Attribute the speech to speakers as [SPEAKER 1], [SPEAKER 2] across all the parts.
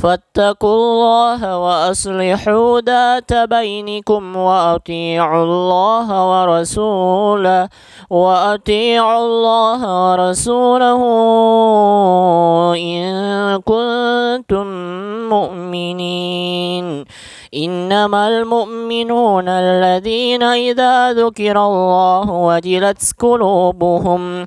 [SPEAKER 1] فاتقوا الله وأصلحوا ذات بينكم وأطيعوا الله ورسوله وأطيعوا الله ورسوله إن كنتم مؤمنين. إنما المؤمنون الذين إذا ذكر الله وجلت قلوبهم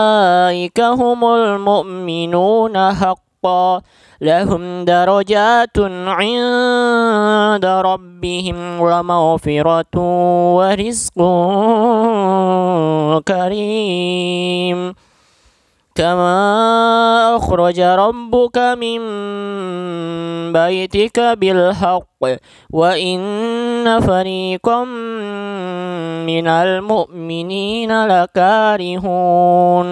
[SPEAKER 1] هم المؤمنون حقا. لهم درجات عند ربهم ومغفرة ورزق كريم. كما أخرج ربك من بيتك بالحق. وإن فريقا من المؤمنين لكارهون.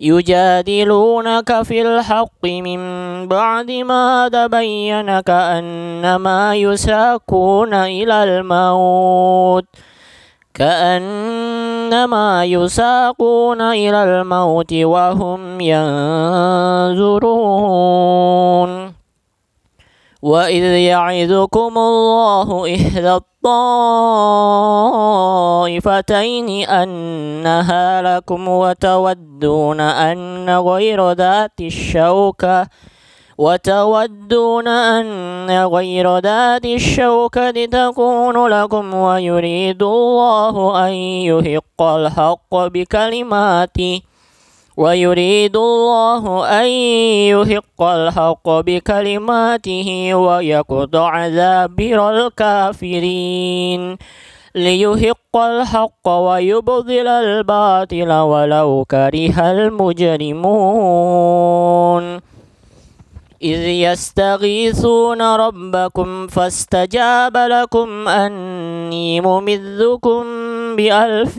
[SPEAKER 1] يجادلونك في الحق من بعد ما تبين كأنما يساقون إلى الموت كأنما يساقون إلى الموت وهم ينظرون وإذ يعظكم الله إحدى الطائفتين أنها لكم وتودون أن غير ذات الشوكة وتودون أن غير ذات الشوكة تكون لكم ويريد الله أن يحق الحق بكلماته ويريد الله أن يحق الحق بكلماته ويقطع دابر الكافرين. ليحق الحق ويبذل الباطل ولو كره المجرمون. إذ يستغيثون ربكم فاستجاب لكم أني ممذكم بألف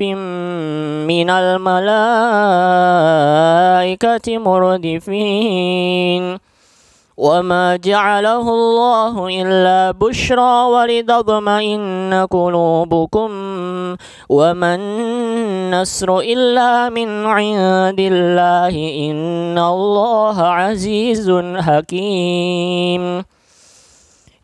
[SPEAKER 1] من الملائكة مردفين. وما جعله الله إلا بشرى ولتطمئن قلوبكم. وما النصر إلا من عند الله. إن الله عزيز حكيم.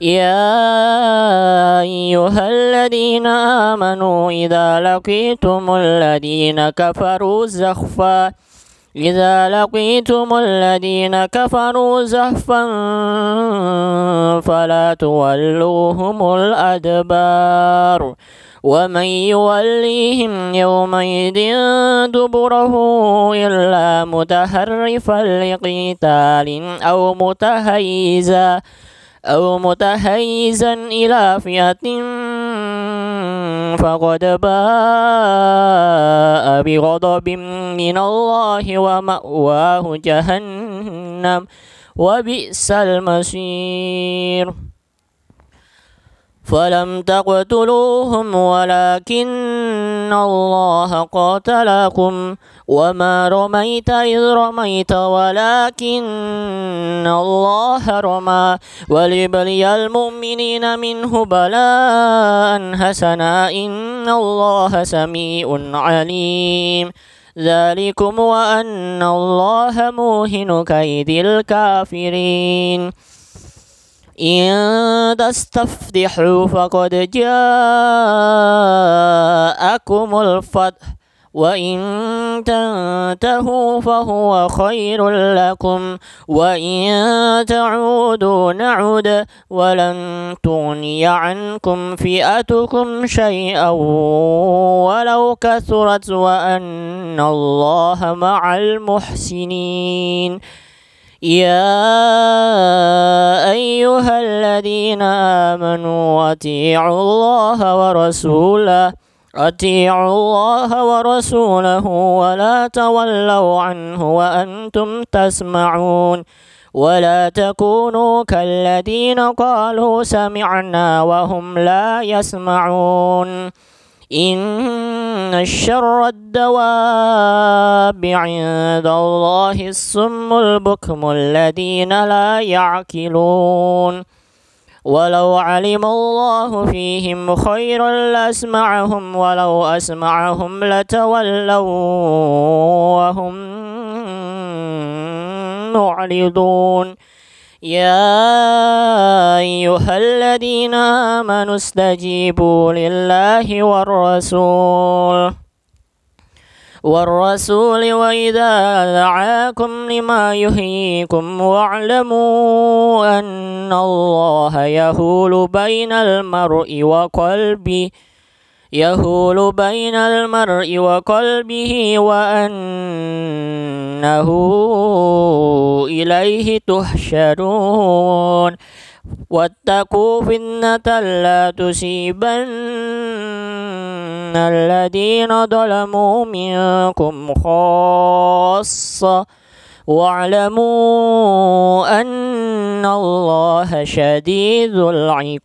[SPEAKER 1] يا أيها الذين آمنوا إذا لقيتم الذين كفروا زخفا إذا لقيتم الذين كفروا زحفا فلا تولوهم الأدبار. ومن يوليهم يومئذ دبره إلا متهرفا لقتال أو متهيزا. أو متهيزا إلى فئة فقد باء بغضب من الله ومأواه جهنم وبئس المصير. فلم تقتلوهم ولكن الله قاتلكم وما رميت إذ رميت ولكن الله رمى وليبلي المؤمنين منه بلاء حسنا إن الله سميع عليم ذلكم وأن الله موهن كيد الكافرين إن تستفتحوا فقد جاءكم الفتح وإن تنتهوا فهو خير لكم وإن تعودوا نعد ولن تغني عنكم فئتكم شيئا ولو كثرت وأن الله مع المحسنين يا أيها الذين آمنوا أطيعوا الله ورسوله أطيعوا الله ورسوله ولا تولوا عنه وأنتم تسمعون ولا تكونوا كالذين قالوا سمعنا وهم لا يسمعون إن الشر الدواب عند الله الصم البكم الذين لا يعقلون ولو علم الله فيهم خيرا لأسمعهم ولو أسمعهم لتولوا وهم معرضون. يا أيها الذين آمنوا استجيبوا لله والرسول. والرسول وإذا دعاكم لما يحييكم واعلموا أن الله يهول بين المرء وقلبه يهول بين المرء وقلبه وأنه إليه تحشرون. واتقوا فتنة لا تصيبن الذين ظلموا منكم خاصة واعلموا أن الله شديد العقاب